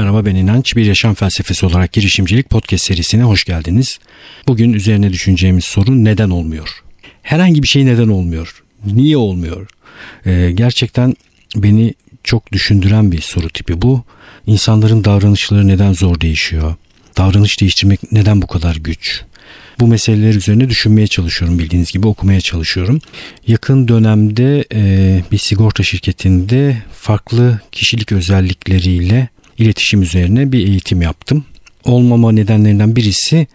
Merhaba ben İnanç. Bir yaşam felsefesi olarak girişimcilik podcast serisine hoş geldiniz. Bugün üzerine düşüneceğimiz soru neden olmuyor? Herhangi bir şey neden olmuyor? Niye olmuyor? Ee, gerçekten beni çok düşündüren bir soru tipi bu. İnsanların davranışları neden zor değişiyor? Davranış değiştirmek neden bu kadar güç? Bu meseleler üzerine düşünmeye çalışıyorum bildiğiniz gibi okumaya çalışıyorum. Yakın dönemde e, bir sigorta şirketinde farklı kişilik özellikleriyle iletişim üzerine bir eğitim yaptım. Olmama nedenlerinden birisi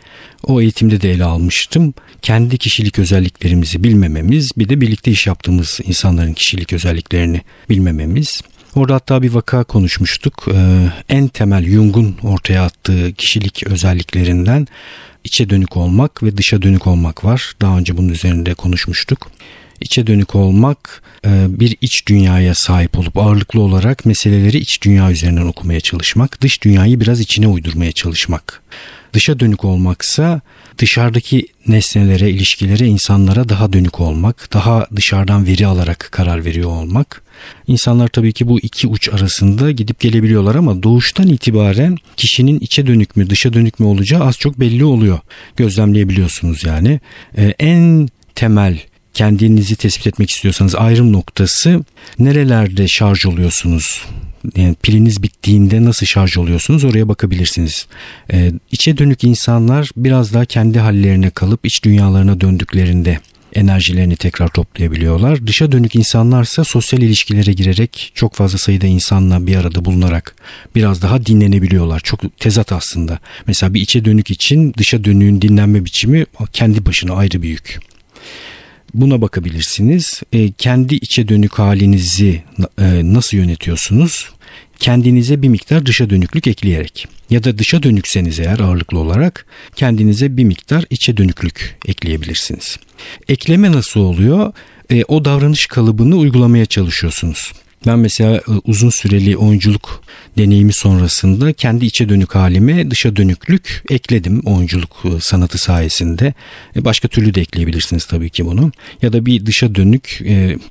o eğitimde de ele almıştım. Kendi kişilik özelliklerimizi bilmememiz bir de birlikte iş yaptığımız insanların kişilik özelliklerini bilmememiz. Orada hatta bir vaka konuşmuştuk. Ee, en temel Jung'un ortaya attığı kişilik özelliklerinden içe dönük olmak ve dışa dönük olmak var. Daha önce bunun üzerinde konuşmuştuk. İçe dönük olmak e, bir iç dünyaya sahip olup ağırlıklı olarak meseleleri iç dünya üzerinden okumaya çalışmak, dış dünyayı biraz içine uydurmaya çalışmak. Dışa dönük olmaksa dışarıdaki nesnelere, ilişkilere, insanlara daha dönük olmak, daha dışarıdan veri alarak karar veriyor olmak. İnsanlar tabii ki bu iki uç arasında gidip gelebiliyorlar ama doğuştan itibaren kişinin içe dönük mü dışa dönük mü olacağı az çok belli oluyor. Gözlemleyebiliyorsunuz yani. Ee, en temel kendinizi tespit etmek istiyorsanız ayrım noktası nerelerde şarj oluyorsunuz? Yani piliniz bittiğinde nasıl şarj oluyorsunuz oraya bakabilirsiniz. Ee, içe dönük insanlar biraz daha kendi hallerine kalıp iç dünyalarına döndüklerinde enerjilerini tekrar toplayabiliyorlar. Dışa dönük insanlarsa sosyal ilişkilere girerek çok fazla sayıda insanla bir arada bulunarak biraz daha dinlenebiliyorlar. Çok tezat aslında. Mesela bir içe dönük için dışa dönüğün dinlenme biçimi kendi başına ayrı bir yük. Buna bakabilirsiniz. E, kendi içe dönük halinizi e, nasıl yönetiyorsunuz? Kendinize bir miktar dışa dönüklük ekleyerek ya da dışa dönükseniz eğer ağırlıklı olarak kendinize bir miktar içe dönüklük ekleyebilirsiniz. Ekleme nasıl oluyor? E, o davranış kalıbını uygulamaya çalışıyorsunuz. Ben mesela e, uzun süreli oyunculuk deneyimi sonrasında kendi içe dönük halime dışa dönüklük ekledim oyunculuk e, sanatı sayesinde. E, başka türlü de ekleyebilirsiniz tabii ki bunu. Ya da bir dışa dönük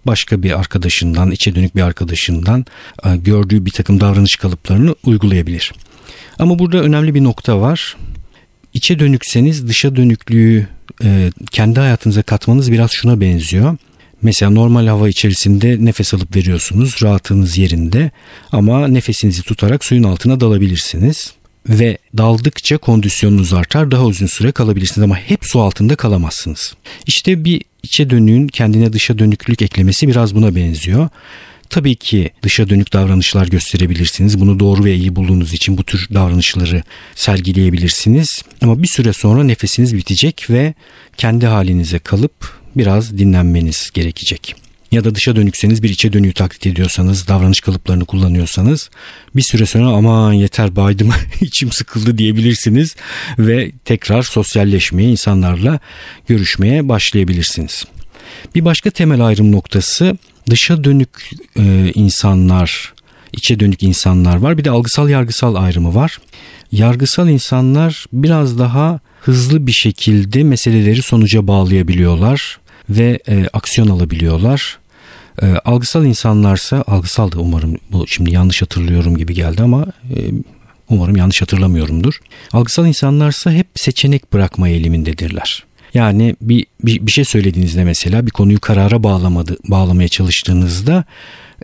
başka bir arkadaşından, içe dönük bir arkadaşından gördüğü bir takım davranış kalıplarını uygulayabilir. Ama burada önemli bir nokta var. İçe dönükseniz dışa dönüklüğü kendi hayatınıza katmanız biraz şuna benziyor. Mesela normal hava içerisinde nefes alıp veriyorsunuz rahatınız yerinde ama nefesinizi tutarak suyun altına dalabilirsiniz ve daldıkça kondisyonunuz artar daha uzun süre kalabilirsiniz ama hep su altında kalamazsınız. İşte bir içe dönüğün kendine dışa dönüklük eklemesi biraz buna benziyor. Tabii ki dışa dönük davranışlar gösterebilirsiniz. Bunu doğru ve iyi bulduğunuz için bu tür davranışları sergileyebilirsiniz. Ama bir süre sonra nefesiniz bitecek ve kendi halinize kalıp biraz dinlenmeniz gerekecek. Ya da dışa dönükseniz bir içe dönüğü taklit ediyorsanız, davranış kalıplarını kullanıyorsanız bir süre sonra aman yeter baydım içim sıkıldı diyebilirsiniz ve tekrar sosyalleşmeye, insanlarla görüşmeye başlayabilirsiniz. Bir başka temel ayrım noktası dışa dönük e, insanlar, içe dönük insanlar var. Bir de algısal yargısal ayrımı var. Yargısal insanlar biraz daha hızlı bir şekilde meseleleri sonuca bağlayabiliyorlar ve e, aksiyon alabiliyorlar. E, algısal insanlarsa algısal da umarım bu şimdi yanlış hatırlıyorum gibi geldi ama e, umarım yanlış hatırlamıyorumdur. Algısal insanlarsa hep seçenek bırakma eğilimindedirler. Yani bir, bir, bir şey söylediğinizde mesela bir konuyu karara bağlamadı, bağlamaya çalıştığınızda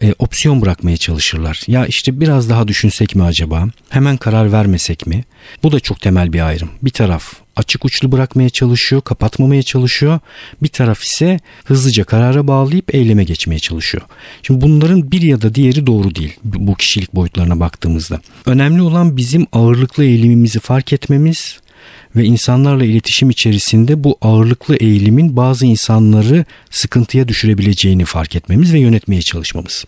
e, opsiyon bırakmaya çalışırlar. Ya işte biraz daha düşünsek mi acaba? Hemen karar vermesek mi? Bu da çok temel bir ayrım. Bir taraf açık uçlu bırakmaya çalışıyor, kapatmamaya çalışıyor. Bir taraf ise hızlıca karara bağlayıp eyleme geçmeye çalışıyor. Şimdi bunların bir ya da diğeri doğru değil bu kişilik boyutlarına baktığımızda. Önemli olan bizim ağırlıklı eğilimimizi fark etmemiz ve insanlarla iletişim içerisinde bu ağırlıklı eğilimin bazı insanları sıkıntıya düşürebileceğini fark etmemiz ve yönetmeye çalışmamız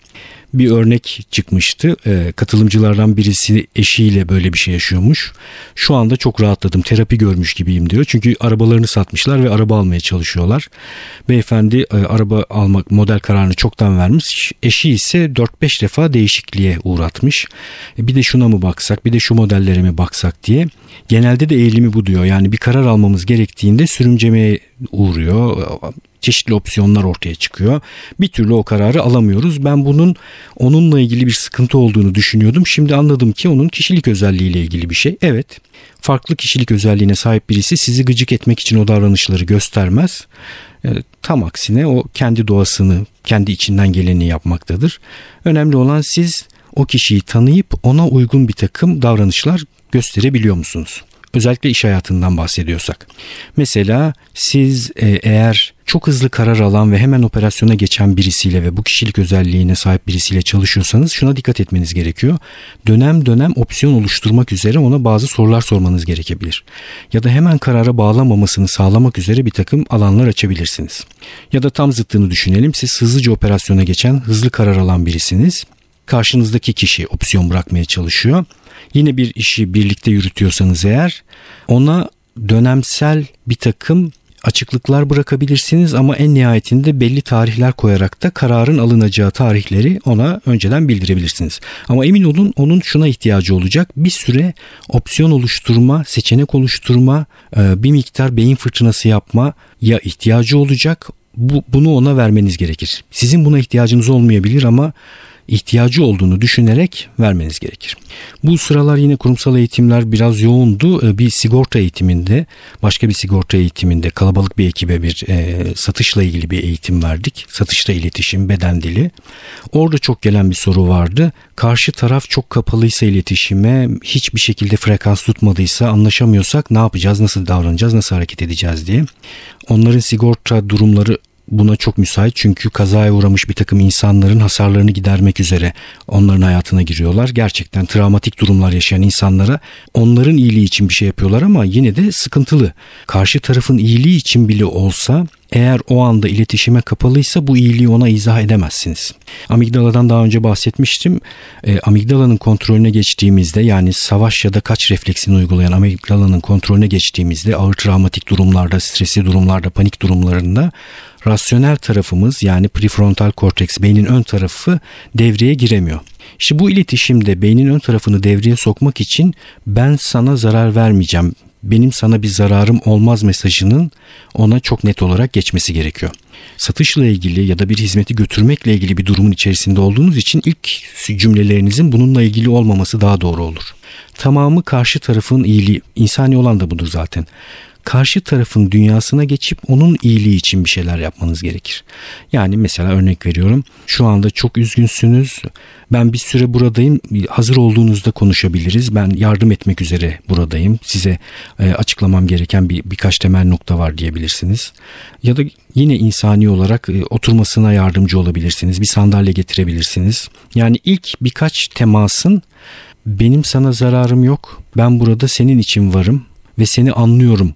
bir örnek çıkmıştı. E, katılımcılardan birisi eşiyle böyle bir şey yaşıyormuş. Şu anda çok rahatladım terapi görmüş gibiyim diyor. Çünkü arabalarını satmışlar ve araba almaya çalışıyorlar. Beyefendi e, araba almak model kararını çoktan vermiş. Eşi ise 4-5 defa değişikliğe uğratmış. E, bir de şuna mı baksak bir de şu modellere mi baksak diye. Genelde de eğilimi bu diyor. Yani bir karar almamız gerektiğinde sürümcemeye uğruyor çeşitli opsiyonlar ortaya çıkıyor. Bir türlü o kararı alamıyoruz. Ben bunun onunla ilgili bir sıkıntı olduğunu düşünüyordum. Şimdi anladım ki onun kişilik özelliğiyle ilgili bir şey. Evet farklı kişilik özelliğine sahip birisi sizi gıcık etmek için o davranışları göstermez. E, tam aksine o kendi doğasını, kendi içinden geleni yapmaktadır. Önemli olan siz o kişiyi tanıyıp ona uygun bir takım davranışlar gösterebiliyor musunuz? Özellikle iş hayatından bahsediyorsak. Mesela siz e, eğer çok hızlı karar alan ve hemen operasyona geçen birisiyle ve bu kişilik özelliğine sahip birisiyle çalışıyorsanız şuna dikkat etmeniz gerekiyor. Dönem dönem opsiyon oluşturmak üzere ona bazı sorular sormanız gerekebilir. Ya da hemen karara bağlamamasını sağlamak üzere bir takım alanlar açabilirsiniz. Ya da tam zıttını düşünelim. Siz hızlıca operasyona geçen, hızlı karar alan birisiniz. Karşınızdaki kişi opsiyon bırakmaya çalışıyor yine bir işi birlikte yürütüyorsanız eğer ona dönemsel bir takım açıklıklar bırakabilirsiniz ama en nihayetinde belli tarihler koyarak da kararın alınacağı tarihleri ona önceden bildirebilirsiniz. Ama emin olun onun şuna ihtiyacı olacak. Bir süre opsiyon oluşturma, seçenek oluşturma, e, bir miktar beyin fırtınası yapma ya ihtiyacı olacak. Bu, bunu ona vermeniz gerekir. Sizin buna ihtiyacınız olmayabilir ama ihtiyacı olduğunu düşünerek vermeniz gerekir. Bu sıralar yine kurumsal eğitimler biraz yoğundu. Ee, bir sigorta eğitiminde, başka bir sigorta eğitiminde kalabalık bir ekibe bir e, satışla ilgili bir eğitim verdik. Satışta iletişim, beden dili. Orada çok gelen bir soru vardı. Karşı taraf çok kapalıysa iletişime, hiçbir şekilde frekans tutmadıysa, anlaşamıyorsak ne yapacağız, nasıl davranacağız, nasıl hareket edeceğiz diye. Onların sigorta durumları buna çok müsait çünkü kazaya uğramış bir takım insanların hasarlarını gidermek üzere onların hayatına giriyorlar. Gerçekten travmatik durumlar yaşayan insanlara onların iyiliği için bir şey yapıyorlar ama yine de sıkıntılı. Karşı tarafın iyiliği için bile olsa eğer o anda iletişime kapalıysa bu iyiliği ona izah edemezsiniz. Amigdaladan daha önce bahsetmiştim. E, amigdalanın kontrolüne geçtiğimizde yani savaş ya da kaç refleksini uygulayan amigdalanın kontrolüne geçtiğimizde ağır travmatik durumlarda, stresli durumlarda, panik durumlarında rasyonel tarafımız yani prefrontal korteks beynin ön tarafı devreye giremiyor. İşte bu iletişimde beynin ön tarafını devreye sokmak için ben sana zarar vermeyeceğim, benim sana bir zararım olmaz mesajının ona çok net olarak geçmesi gerekiyor. Satışla ilgili ya da bir hizmeti götürmekle ilgili bir durumun içerisinde olduğunuz için ilk cümlelerinizin bununla ilgili olmaması daha doğru olur. Tamamı karşı tarafın iyiliği, insani olan da budur zaten karşı tarafın dünyasına geçip onun iyiliği için bir şeyler yapmanız gerekir. Yani mesela örnek veriyorum şu anda çok üzgünsünüz ben bir süre buradayım hazır olduğunuzda konuşabiliriz ben yardım etmek üzere buradayım size e, açıklamam gereken bir birkaç temel nokta var diyebilirsiniz. Ya da yine insani olarak e, oturmasına yardımcı olabilirsiniz bir sandalye getirebilirsiniz. Yani ilk birkaç temasın benim sana zararım yok ben burada senin için varım ve seni anlıyorum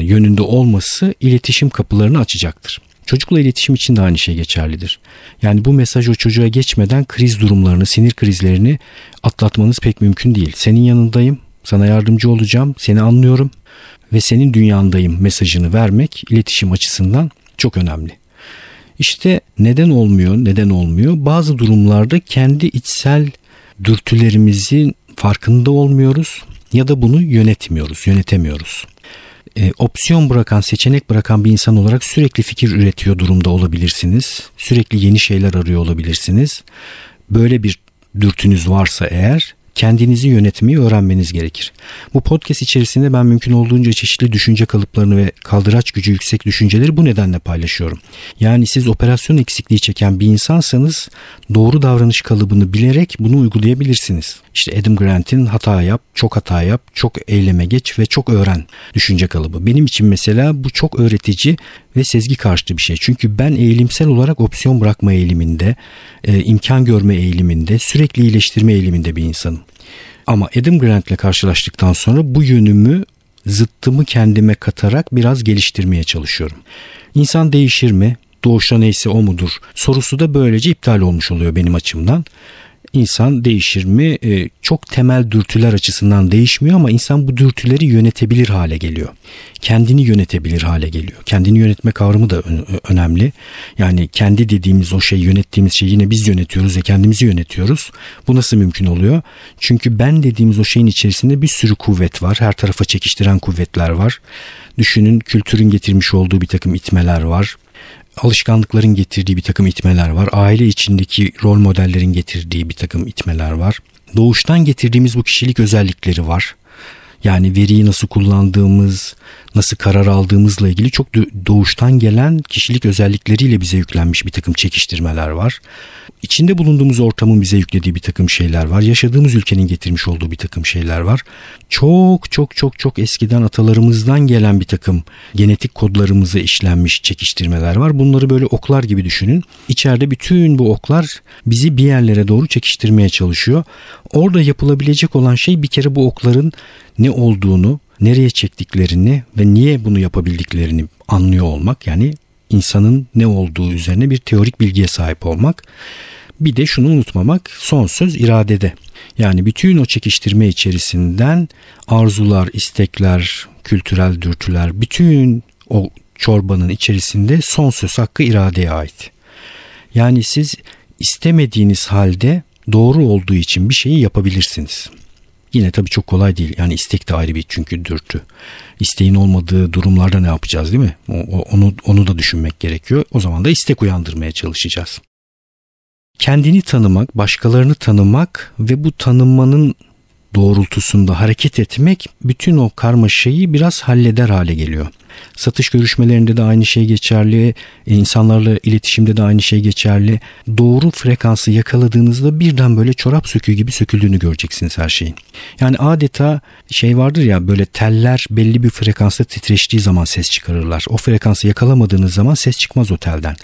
yönünde olması iletişim kapılarını açacaktır. Çocukla iletişim için de aynı şey geçerlidir. Yani bu mesaj o çocuğa geçmeden kriz durumlarını, sinir krizlerini atlatmanız pek mümkün değil. Senin yanındayım, sana yardımcı olacağım, seni anlıyorum ve senin dünyandayım mesajını vermek iletişim açısından çok önemli. İşte neden olmuyor, neden olmuyor? Bazı durumlarda kendi içsel dürtülerimizin farkında olmuyoruz ya da bunu yönetmiyoruz, yönetemiyoruz e, opsiyon bırakan, seçenek bırakan bir insan olarak sürekli fikir üretiyor durumda olabilirsiniz. Sürekli yeni şeyler arıyor olabilirsiniz. Böyle bir dürtünüz varsa eğer kendinizi yönetmeyi öğrenmeniz gerekir. Bu podcast içerisinde ben mümkün olduğunca çeşitli düşünce kalıplarını ve kaldıraç gücü yüksek düşünceleri bu nedenle paylaşıyorum. Yani siz operasyon eksikliği çeken bir insansanız doğru davranış kalıbını bilerek bunu uygulayabilirsiniz. İşte Adam Grant'in hata yap, çok hata yap, çok eyleme geç ve çok öğren düşünce kalıbı. Benim için mesela bu çok öğretici ve sezgi karşıtı bir şey. Çünkü ben eğilimsel olarak opsiyon bırakma eğiliminde, e, imkan görme eğiliminde, sürekli iyileştirme eğiliminde bir insanım. Ama Adam Grant ile karşılaştıktan sonra bu yönümü zıttımı kendime katarak biraz geliştirmeye çalışıyorum. İnsan değişir mi? Doğuşta neyse o mudur? Sorusu da böylece iptal olmuş oluyor benim açımdan insan değişir mi? E, çok temel dürtüler açısından değişmiyor ama insan bu dürtüleri yönetebilir hale geliyor. Kendini yönetebilir hale geliyor. Kendini yönetme kavramı da önemli. Yani kendi dediğimiz o şey yönettiğimiz şeyi yine biz yönetiyoruz ve kendimizi yönetiyoruz. Bu nasıl mümkün oluyor? Çünkü ben dediğimiz o şeyin içerisinde bir sürü kuvvet var. Her tarafa çekiştiren kuvvetler var. Düşünün kültürün getirmiş olduğu bir takım itmeler var alışkanlıkların getirdiği bir takım itmeler var. Aile içindeki rol modellerin getirdiği bir takım itmeler var. Doğuştan getirdiğimiz bu kişilik özellikleri var. Yani veriyi nasıl kullandığımız, nasıl karar aldığımızla ilgili çok doğuştan gelen kişilik özellikleriyle bize yüklenmiş bir takım çekiştirmeler var. İçinde bulunduğumuz ortamın bize yüklediği bir takım şeyler var. Yaşadığımız ülkenin getirmiş olduğu bir takım şeyler var. Çok çok çok çok eskiden atalarımızdan gelen bir takım genetik kodlarımıza işlenmiş çekiştirmeler var. Bunları böyle oklar gibi düşünün. İçeride bütün bu oklar bizi bir yerlere doğru çekiştirmeye çalışıyor. Orada yapılabilecek olan şey bir kere bu okların ne olduğunu, nereye çektiklerini ve niye bunu yapabildiklerini anlıyor olmak. Yani insanın ne olduğu üzerine bir teorik bilgiye sahip olmak. Bir de şunu unutmamak son söz iradede. Yani bütün o çekiştirme içerisinden arzular, istekler, kültürel dürtüler, bütün o çorbanın içerisinde son söz hakkı iradeye ait. Yani siz istemediğiniz halde doğru olduğu için bir şeyi yapabilirsiniz. Yine tabii çok kolay değil. Yani istek de ayrı bir çünkü dürtü. İsteğin olmadığı durumlarda ne yapacağız değil mi? Onu, onu da düşünmek gerekiyor. O zaman da istek uyandırmaya çalışacağız. Kendini tanımak, başkalarını tanımak ve bu tanınmanın doğrultusunda hareket etmek bütün o karmaşayı biraz halleder hale geliyor. Satış görüşmelerinde de aynı şey geçerli, insanlarla iletişimde de aynı şey geçerli. Doğru frekansı yakaladığınızda birden böyle çorap söküğü gibi söküldüğünü göreceksiniz her şeyin. Yani adeta şey vardır ya böyle teller belli bir frekansta titreştiği zaman ses çıkarırlar. O frekansı yakalamadığınız zaman ses çıkmaz otelden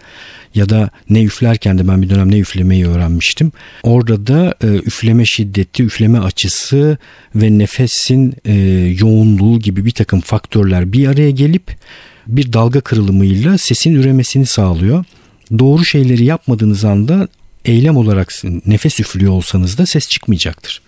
ya da ne üflerken de ben bir dönem ne üflemeyi öğrenmiştim. Orada da e, üfleme şiddeti, üfleme açısı ve nefesin e, yoğunluğu gibi bir takım faktörler bir araya gelip bir dalga kırılımıyla sesin üremesini sağlıyor. Doğru şeyleri yapmadığınız anda eylem olarak nefes üflüyor olsanız da ses çıkmayacaktır.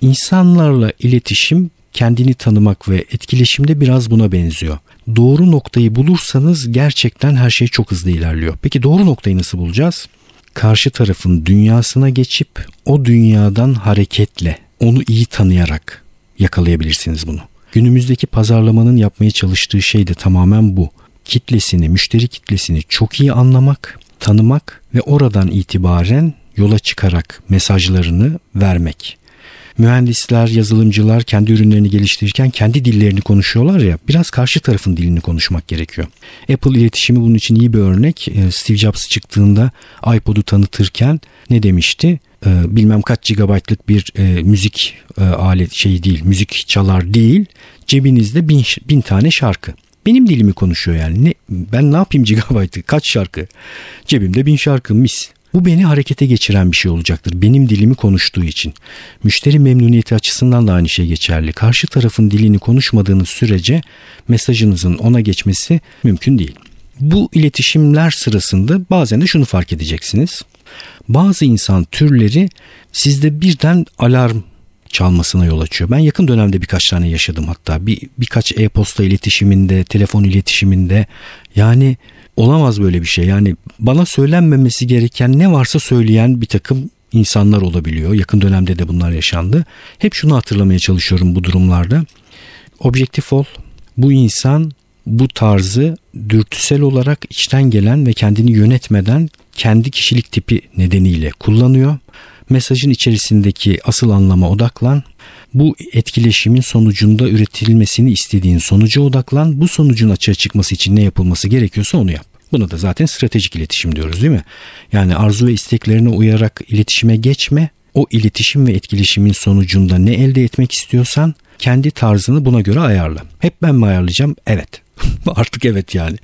İnsanlarla iletişim kendini tanımak ve etkileşimde biraz buna benziyor. Doğru noktayı bulursanız gerçekten her şey çok hızlı ilerliyor. Peki doğru noktayı nasıl bulacağız? Karşı tarafın dünyasına geçip o dünyadan hareketle onu iyi tanıyarak yakalayabilirsiniz bunu. Günümüzdeki pazarlamanın yapmaya çalıştığı şey de tamamen bu. Kitlesini, müşteri kitlesini çok iyi anlamak, tanımak ve oradan itibaren yola çıkarak mesajlarını vermek mühendisler, yazılımcılar kendi ürünlerini geliştirirken kendi dillerini konuşuyorlar ya biraz karşı tarafın dilini konuşmak gerekiyor. Apple iletişimi bunun için iyi bir örnek. Ee, Steve Jobs çıktığında iPod'u tanıtırken ne demişti? Ee, bilmem kaç gigabaytlık bir e, müzik e, alet şeyi değil, müzik çalar değil. Cebinizde bin, bin tane şarkı. Benim dilimi konuşuyor yani. Ne, ben ne yapayım gigabaytı? Kaç şarkı? Cebimde bin şarkı mis. Bu beni harekete geçiren bir şey olacaktır. Benim dilimi konuştuğu için. Müşteri memnuniyeti açısından da aynı şey geçerli. Karşı tarafın dilini konuşmadığınız sürece mesajınızın ona geçmesi mümkün değil. Bu iletişimler sırasında bazen de şunu fark edeceksiniz. Bazı insan türleri sizde birden alarm çalmasına yol açıyor. Ben yakın dönemde birkaç tane yaşadım hatta. Bir birkaç e-posta iletişiminde, telefon iletişiminde yani olamaz böyle bir şey. Yani bana söylenmemesi gereken ne varsa söyleyen bir takım insanlar olabiliyor. Yakın dönemde de bunlar yaşandı. Hep şunu hatırlamaya çalışıyorum bu durumlarda. Objektif ol. Bu insan bu tarzı dürtüsel olarak içten gelen ve kendini yönetmeden kendi kişilik tipi nedeniyle kullanıyor. Mesajın içerisindeki asıl anlama odaklan. Bu etkileşimin sonucunda üretilmesini istediğin sonuca odaklan. Bu sonucun açığa çıkması için ne yapılması gerekiyorsa onu yap. Buna da zaten stratejik iletişim diyoruz değil mi? Yani arzu ve isteklerine uyarak iletişime geçme. O iletişim ve etkileşimin sonucunda ne elde etmek istiyorsan kendi tarzını buna göre ayarla. Hep ben mi ayarlayacağım? Evet. Artık evet yani.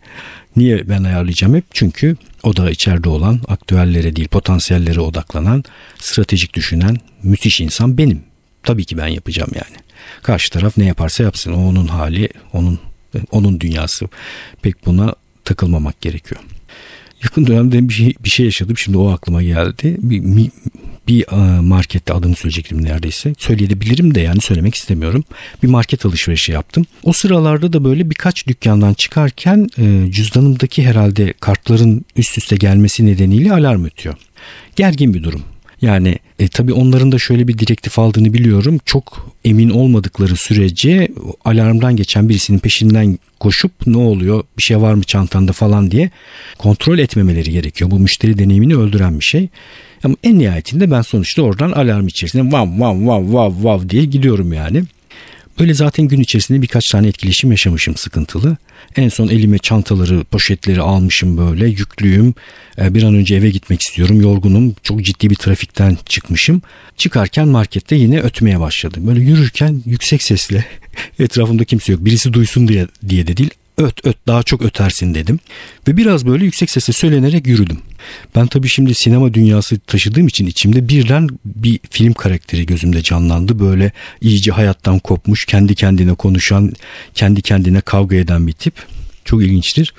Niye ben ayarlayacağım hep? Çünkü o da içeride olan aktüellere değil potansiyellere odaklanan, stratejik düşünen müthiş insan benim. Tabii ki ben yapacağım yani. Karşı taraf ne yaparsa yapsın. O onun hali, onun onun dünyası. Pek buna takılmamak gerekiyor. Yakın dönemde bir şey, bir şey yaşadım. Şimdi o aklıma geldi. Bir, bir e, markette adını söyleyecektim neredeyse. Söyleyebilirim de yani söylemek istemiyorum. Bir market alışverişi yaptım. O sıralarda da böyle birkaç dükkandan çıkarken e, cüzdanımdaki herhalde kartların üst üste gelmesi nedeniyle alarm ötüyor. Gergin bir durum. Yani e, tabii onların da şöyle bir direktif aldığını biliyorum. Çok emin olmadıkları sürece alarmdan geçen birisinin peşinden koşup ne oluyor bir şey var mı çantanda falan diye kontrol etmemeleri gerekiyor. Bu müşteri deneyimini öldüren bir şey. Ama en nihayetinde ben sonuçta oradan alarm içerisinde vav vav vav vav vav diye gidiyorum yani. Böyle zaten gün içerisinde birkaç tane etkileşim yaşamışım sıkıntılı. En son elime çantaları, poşetleri almışım böyle yüklüyüm. E, bir an önce eve gitmek istiyorum. Yorgunum. Çok ciddi bir trafikten çıkmışım. Çıkarken markette yine ötmeye başladı. Böyle yürürken yüksek sesle etrafımda kimse yok. Birisi duysun diye, diye de değil öt öt daha çok ötersin dedim. Ve biraz böyle yüksek sesle söylenerek yürüdüm. Ben tabii şimdi sinema dünyası taşıdığım için içimde birden bir film karakteri gözümde canlandı. Böyle iyice hayattan kopmuş, kendi kendine konuşan, kendi kendine kavga eden bir tip. Çok ilginçtir.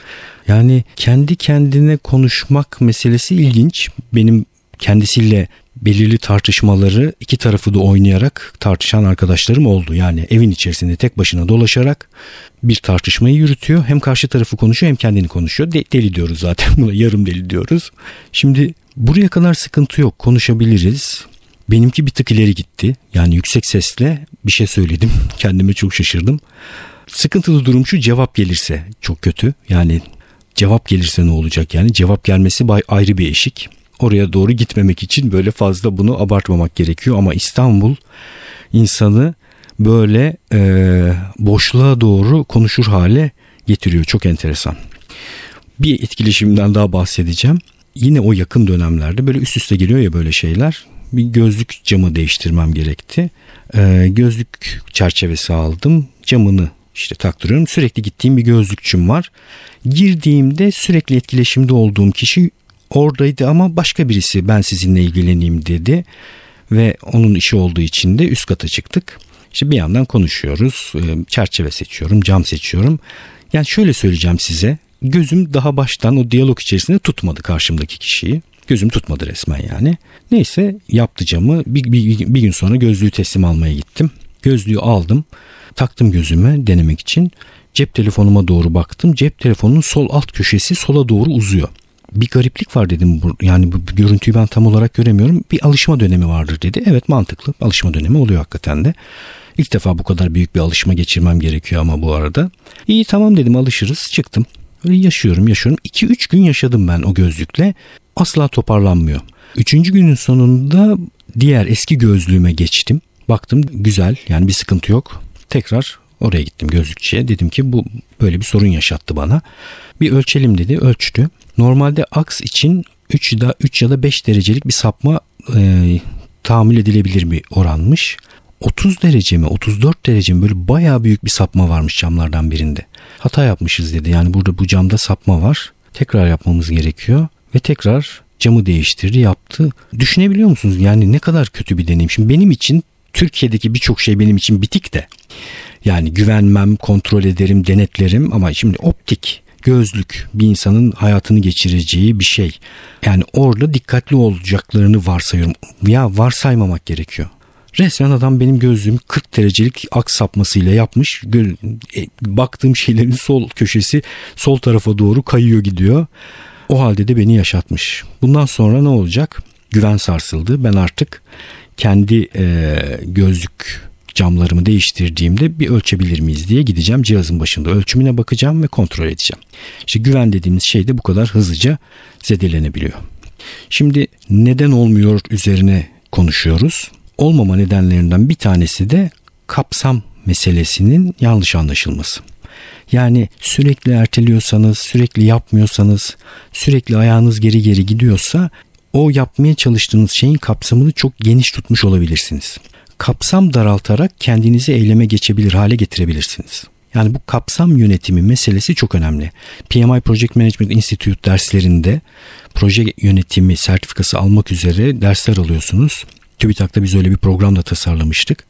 Yani kendi kendine konuşmak meselesi ilginç. Benim kendisiyle belirli tartışmaları iki tarafı da oynayarak tartışan arkadaşlarım oldu. Yani evin içerisinde tek başına dolaşarak bir tartışmayı yürütüyor. Hem karşı tarafı konuşuyor hem kendini konuşuyor. De- deli diyoruz zaten buna yarım deli diyoruz. Şimdi buraya kadar sıkıntı yok konuşabiliriz. Benimki bir tık ileri gitti. Yani yüksek sesle bir şey söyledim. Kendime çok şaşırdım. Sıkıntılı durum şu cevap gelirse çok kötü. Yani cevap gelirse ne olacak yani? Cevap gelmesi ayrı bir eşik oraya doğru gitmemek için böyle fazla bunu abartmamak gerekiyor. Ama İstanbul insanı böyle e, boşluğa doğru konuşur hale getiriyor. Çok enteresan. Bir etkileşimden daha bahsedeceğim. Yine o yakın dönemlerde böyle üst üste geliyor ya böyle şeyler. Bir gözlük camı değiştirmem gerekti. Ee, gözlük çerçevesi aldım. Camını işte taktırıyorum. Sürekli gittiğim bir gözlükçüm var. Girdiğimde sürekli etkileşimde olduğum kişi oradaydı ama başka birisi ben sizinle ilgileneyim dedi ve onun işi olduğu için de üst kata çıktık. İşte bir yandan konuşuyoruz. Ee, çerçeve seçiyorum, cam seçiyorum. Yani şöyle söyleyeceğim size. Gözüm daha baştan o diyalog içerisinde tutmadı karşımdaki kişiyi. Gözüm tutmadı resmen yani. Neyse yaptı camı. Bir, bir, bir gün sonra gözlüğü teslim almaya gittim. Gözlüğü aldım. Taktım gözüme denemek için. Cep telefonuma doğru baktım. Cep telefonunun sol alt köşesi sola doğru uzuyor bir gariplik var dedim. Yani bu görüntüyü ben tam olarak göremiyorum. Bir alışma dönemi vardır dedi. Evet mantıklı. Alışma dönemi oluyor hakikaten de. İlk defa bu kadar büyük bir alışma geçirmem gerekiyor ama bu arada. İyi tamam dedim alışırız. Çıktım. Öyle yaşıyorum yaşıyorum. 2-3 gün yaşadım ben o gözlükle. Asla toparlanmıyor. Üçüncü günün sonunda diğer eski gözlüğüme geçtim. Baktım güzel yani bir sıkıntı yok. Tekrar oraya gittim gözlükçüye. Dedim ki bu böyle bir sorun yaşattı bana. Bir ölçelim dedi. Ölçtü. Normalde aks için 3 ya da 3 ya da 5 derecelik bir sapma e, tahammül edilebilir bir oranmış. 30 derece mi 34 derece mi böyle bayağı büyük bir sapma varmış camlardan birinde. Hata yapmışız dedi yani burada bu camda sapma var. Tekrar yapmamız gerekiyor ve tekrar camı değiştirdi yaptı. Düşünebiliyor musunuz yani ne kadar kötü bir deneyim. Şimdi benim için Türkiye'deki birçok şey benim için bitik de. Yani güvenmem, kontrol ederim, denetlerim ama şimdi optik gözlük bir insanın hayatını geçireceği bir şey. Yani orada dikkatli olacaklarını varsayıyorum. Ya varsaymamak gerekiyor. Resmen adam benim gözlüğüm 40 derecelik aks sapmasıyla yapmış. E, baktığım şeylerin sol köşesi sol tarafa doğru kayıyor gidiyor. O halde de beni yaşatmış. Bundan sonra ne olacak? Güven sarsıldı. Ben artık kendi e, gözlük camlarımı değiştirdiğimde bir ölçebilir miyiz diye gideceğim cihazın başında ölçümüne bakacağım ve kontrol edeceğim. İşte güven dediğimiz şey de bu kadar hızlıca zedelenebiliyor. Şimdi neden olmuyor üzerine konuşuyoruz. Olmama nedenlerinden bir tanesi de kapsam meselesinin yanlış anlaşılması. Yani sürekli erteliyorsanız, sürekli yapmıyorsanız, sürekli ayağınız geri geri gidiyorsa o yapmaya çalıştığınız şeyin kapsamını çok geniş tutmuş olabilirsiniz kapsam daraltarak kendinizi eyleme geçebilir hale getirebilirsiniz. Yani bu kapsam yönetimi meselesi çok önemli. PMI Project Management Institute derslerinde proje yönetimi sertifikası almak üzere dersler alıyorsunuz. TÜBİTAK'ta biz öyle bir program da tasarlamıştık.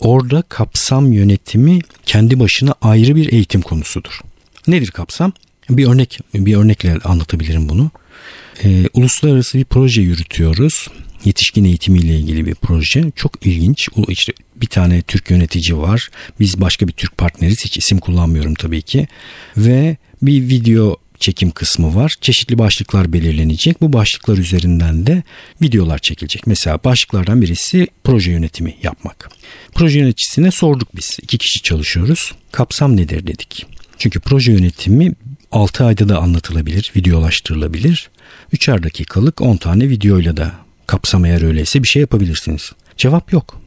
Orada kapsam yönetimi kendi başına ayrı bir eğitim konusudur. Nedir kapsam? Bir örnek bir örnekle anlatabilirim bunu. Ee, uluslararası bir proje yürütüyoruz yetişkin eğitimiyle ilgili bir proje. Çok ilginç. İşte bir tane Türk yönetici var. Biz başka bir Türk partneriz. Hiç isim kullanmıyorum tabii ki. Ve bir video çekim kısmı var. Çeşitli başlıklar belirlenecek. Bu başlıklar üzerinden de videolar çekilecek. Mesela başlıklardan birisi proje yönetimi yapmak. Proje yöneticisine sorduk biz. İki kişi çalışıyoruz. Kapsam nedir dedik. Çünkü proje yönetimi 6 ayda da anlatılabilir, videolaştırılabilir. 3'er dakikalık 10 tane videoyla da kapsam eğer öyleyse bir şey yapabilirsiniz. Cevap yok.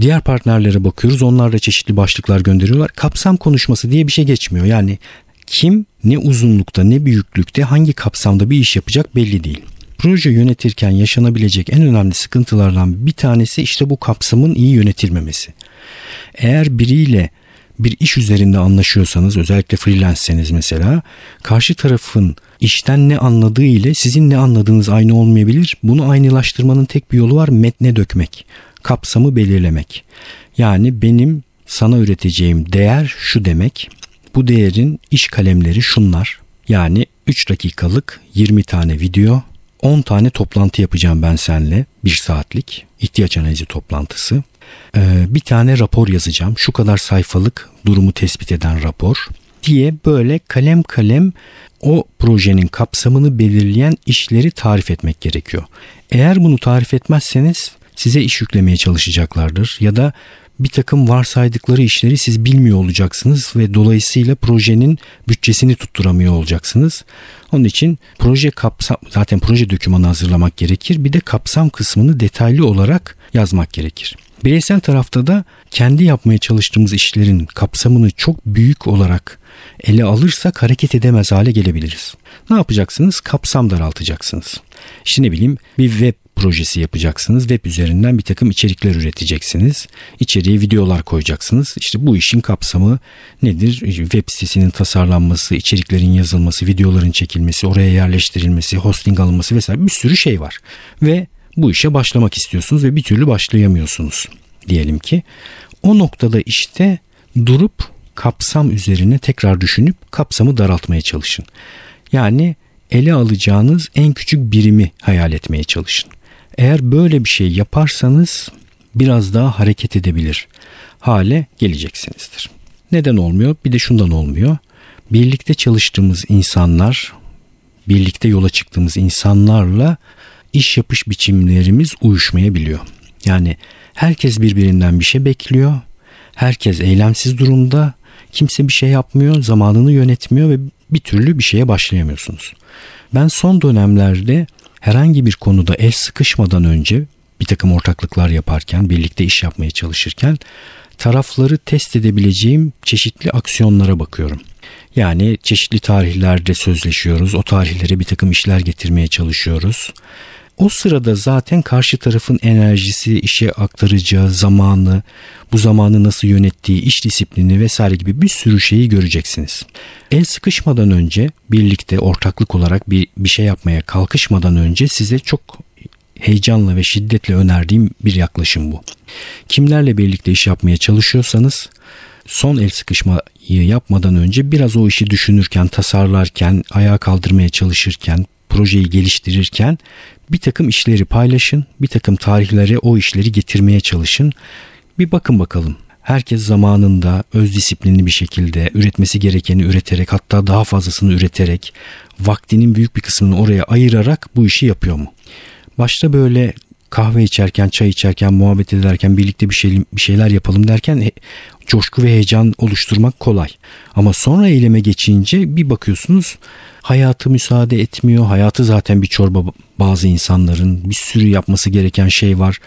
Diğer partnerlere bakıyoruz. Onlar da çeşitli başlıklar gönderiyorlar. Kapsam konuşması diye bir şey geçmiyor. Yani kim ne uzunlukta ne büyüklükte hangi kapsamda bir iş yapacak belli değil. Proje yönetirken yaşanabilecek en önemli sıkıntılardan bir tanesi işte bu kapsamın iyi yönetilmemesi. Eğer biriyle bir iş üzerinde anlaşıyorsanız özellikle freelance'seniz mesela karşı tarafın işten ne anladığı ile sizin ne anladığınız aynı olmayabilir. Bunu aynılaştırmanın tek bir yolu var metne dökmek. Kapsamı belirlemek. Yani benim sana üreteceğim değer şu demek. Bu değerin iş kalemleri şunlar. Yani 3 dakikalık 20 tane video, 10 tane toplantı yapacağım ben seninle. 1 saatlik ihtiyaç analizi toplantısı. Ee, bir tane rapor yazacağım. Şu kadar sayfalık durumu tespit eden rapor diye böyle kalem kalem o projenin kapsamını belirleyen işleri tarif etmek gerekiyor. Eğer bunu tarif etmezseniz size iş yüklemeye çalışacaklardır ya da bir takım varsaydıkları işleri siz bilmiyor olacaksınız ve dolayısıyla projenin bütçesini tutturamıyor olacaksınız. Onun için proje kapsam zaten proje dokümanı hazırlamak gerekir. Bir de kapsam kısmını detaylı olarak yazmak gerekir. Bireysel tarafta da kendi yapmaya çalıştığımız işlerin kapsamını çok büyük olarak ele alırsak hareket edemez hale gelebiliriz. Ne yapacaksınız? Kapsam daraltacaksınız. İşte ne bileyim bir web projesi yapacaksınız. Web üzerinden bir takım içerikler üreteceksiniz. İçeriye videolar koyacaksınız. İşte bu işin kapsamı nedir? Web sitesinin tasarlanması, içeriklerin yazılması, videoların çekilmesi, oraya yerleştirilmesi, hosting alınması vesaire bir sürü şey var. Ve bu işe başlamak istiyorsunuz ve bir türlü başlayamıyorsunuz diyelim ki. O noktada işte durup kapsam üzerine tekrar düşünüp kapsamı daraltmaya çalışın. Yani ele alacağınız en küçük birimi hayal etmeye çalışın. Eğer böyle bir şey yaparsanız biraz daha hareket edebilir hale geleceksinizdir. Neden olmuyor? Bir de şundan olmuyor. Birlikte çalıştığımız insanlar, birlikte yola çıktığımız insanlarla iş yapış biçimlerimiz uyuşmayabiliyor. Yani herkes birbirinden bir şey bekliyor. Herkes eylemsiz durumda. Kimse bir şey yapmıyor, zamanını yönetmiyor ve bir türlü bir şeye başlayamıyorsunuz. Ben son dönemlerde herhangi bir konuda el sıkışmadan önce bir takım ortaklıklar yaparken, birlikte iş yapmaya çalışırken tarafları test edebileceğim çeşitli aksiyonlara bakıyorum. Yani çeşitli tarihlerde sözleşiyoruz. O tarihlere bir takım işler getirmeye çalışıyoruz. O sırada zaten karşı tarafın enerjisi, işe aktaracağı zamanı, bu zamanı nasıl yönettiği, iş disiplini vesaire gibi bir sürü şeyi göreceksiniz. El sıkışmadan önce birlikte ortaklık olarak bir, bir şey yapmaya kalkışmadan önce size çok heyecanla ve şiddetle önerdiğim bir yaklaşım bu. Kimlerle birlikte iş yapmaya çalışıyorsanız son el sıkışmayı yapmadan önce biraz o işi düşünürken, tasarlarken, ayağa kaldırmaya çalışırken, projeyi geliştirirken bir takım işleri paylaşın, bir takım tarihlere o işleri getirmeye çalışın. Bir bakın bakalım. Herkes zamanında öz disiplinli bir şekilde üretmesi gerekeni üreterek hatta daha fazlasını üreterek vaktinin büyük bir kısmını oraya ayırarak bu işi yapıyor mu? Başta böyle kahve içerken, çay içerken, muhabbet ederken birlikte bir, şey, bir şeyler yapalım derken coşku ve heyecan oluşturmak kolay. Ama sonra eyleme geçince bir bakıyorsunuz hayatı müsaade etmiyor. Hayatı zaten bir çorba bazı insanların bir sürü yapması gereken şey var.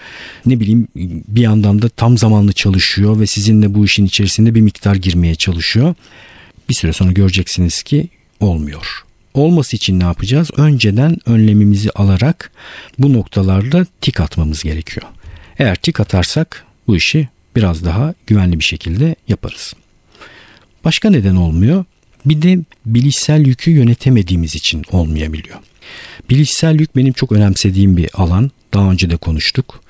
Ne bileyim bir yandan da tam zamanlı çalışıyor ve sizinle bu işin içerisinde bir miktar girmeye çalışıyor. Bir süre sonra göreceksiniz ki olmuyor. Olması için ne yapacağız? Önceden önlemimizi alarak bu noktalarda tik atmamız gerekiyor. Eğer tik atarsak bu işi biraz daha güvenli bir şekilde yaparız. Başka neden olmuyor? Bir de bilişsel yükü yönetemediğimiz için olmayabiliyor. Bilişsel yük benim çok önemsediğim bir alan. Daha önce de konuştuk.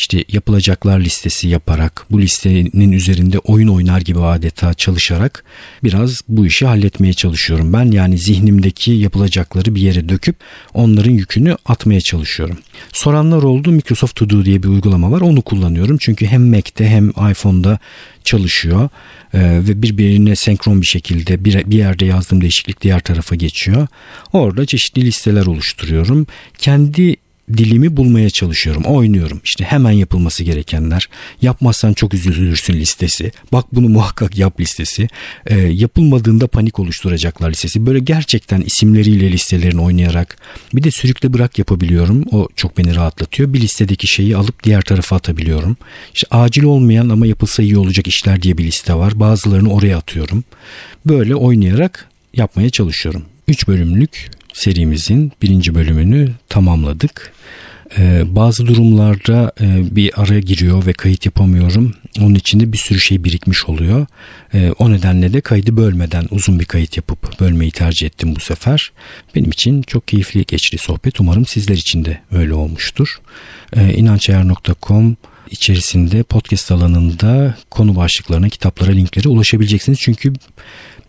İşte yapılacaklar listesi yaparak bu listenin üzerinde oyun oynar gibi adeta çalışarak biraz bu işi halletmeye çalışıyorum. Ben yani zihnimdeki yapılacakları bir yere döküp onların yükünü atmaya çalışıyorum. Soranlar oldu Microsoft To Do diye bir uygulama var onu kullanıyorum. Çünkü hem Mac'te hem iPhone'da çalışıyor ee, ve birbirine senkron bir şekilde bir, bir yerde yazdığım değişiklik diğer tarafa geçiyor. Orada çeşitli listeler oluşturuyorum. Kendi dilimi bulmaya çalışıyorum. Oynuyorum. İşte hemen yapılması gerekenler. Yapmazsan çok üzülürsün listesi. Bak bunu muhakkak yap listesi. E, yapılmadığında panik oluşturacaklar listesi. Böyle gerçekten isimleriyle listelerini oynayarak bir de sürükle bırak yapabiliyorum. O çok beni rahatlatıyor. Bir listedeki şeyi alıp diğer tarafa atabiliyorum. İşte acil olmayan ama yapılsa iyi olacak işler diye bir liste var. Bazılarını oraya atıyorum. Böyle oynayarak yapmaya çalışıyorum. 3 bölümlük serimizin birinci bölümünü tamamladık. Ee, bazı durumlarda e, bir araya giriyor ve kayıt yapamıyorum. Onun içinde bir sürü şey birikmiş oluyor. Ee, o nedenle de kaydı bölmeden uzun bir kayıt yapıp bölmeyi tercih ettim bu sefer. Benim için çok keyifli geçti sohbet. Umarım sizler için de öyle olmuştur. İnançayar.com içerisinde podcast alanında konu başlıklarına, kitaplara, linklere ulaşabileceksiniz. Çünkü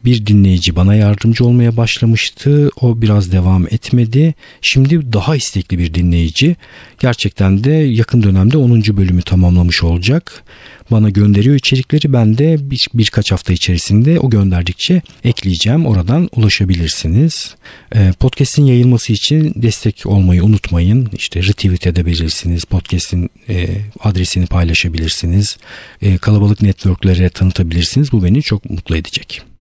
bir dinleyici bana yardımcı olmaya başlamıştı. O biraz devam etmedi. Şimdi daha istekli bir dinleyici gerçekten de yakın dönemde 10. bölümü tamamlamış olacak. Bana gönderiyor içerikleri ben de bir, birkaç hafta içerisinde o gönderdikçe ekleyeceğim. Oradan ulaşabilirsiniz. Ee, podcast'in yayılması için destek olmayı unutmayın. İşte retweet edebilirsiniz. Podcast'in e, adresini paylaşabilirsiniz. E, kalabalık networklere tanıtabilirsiniz. Bu beni çok mutlu edecek.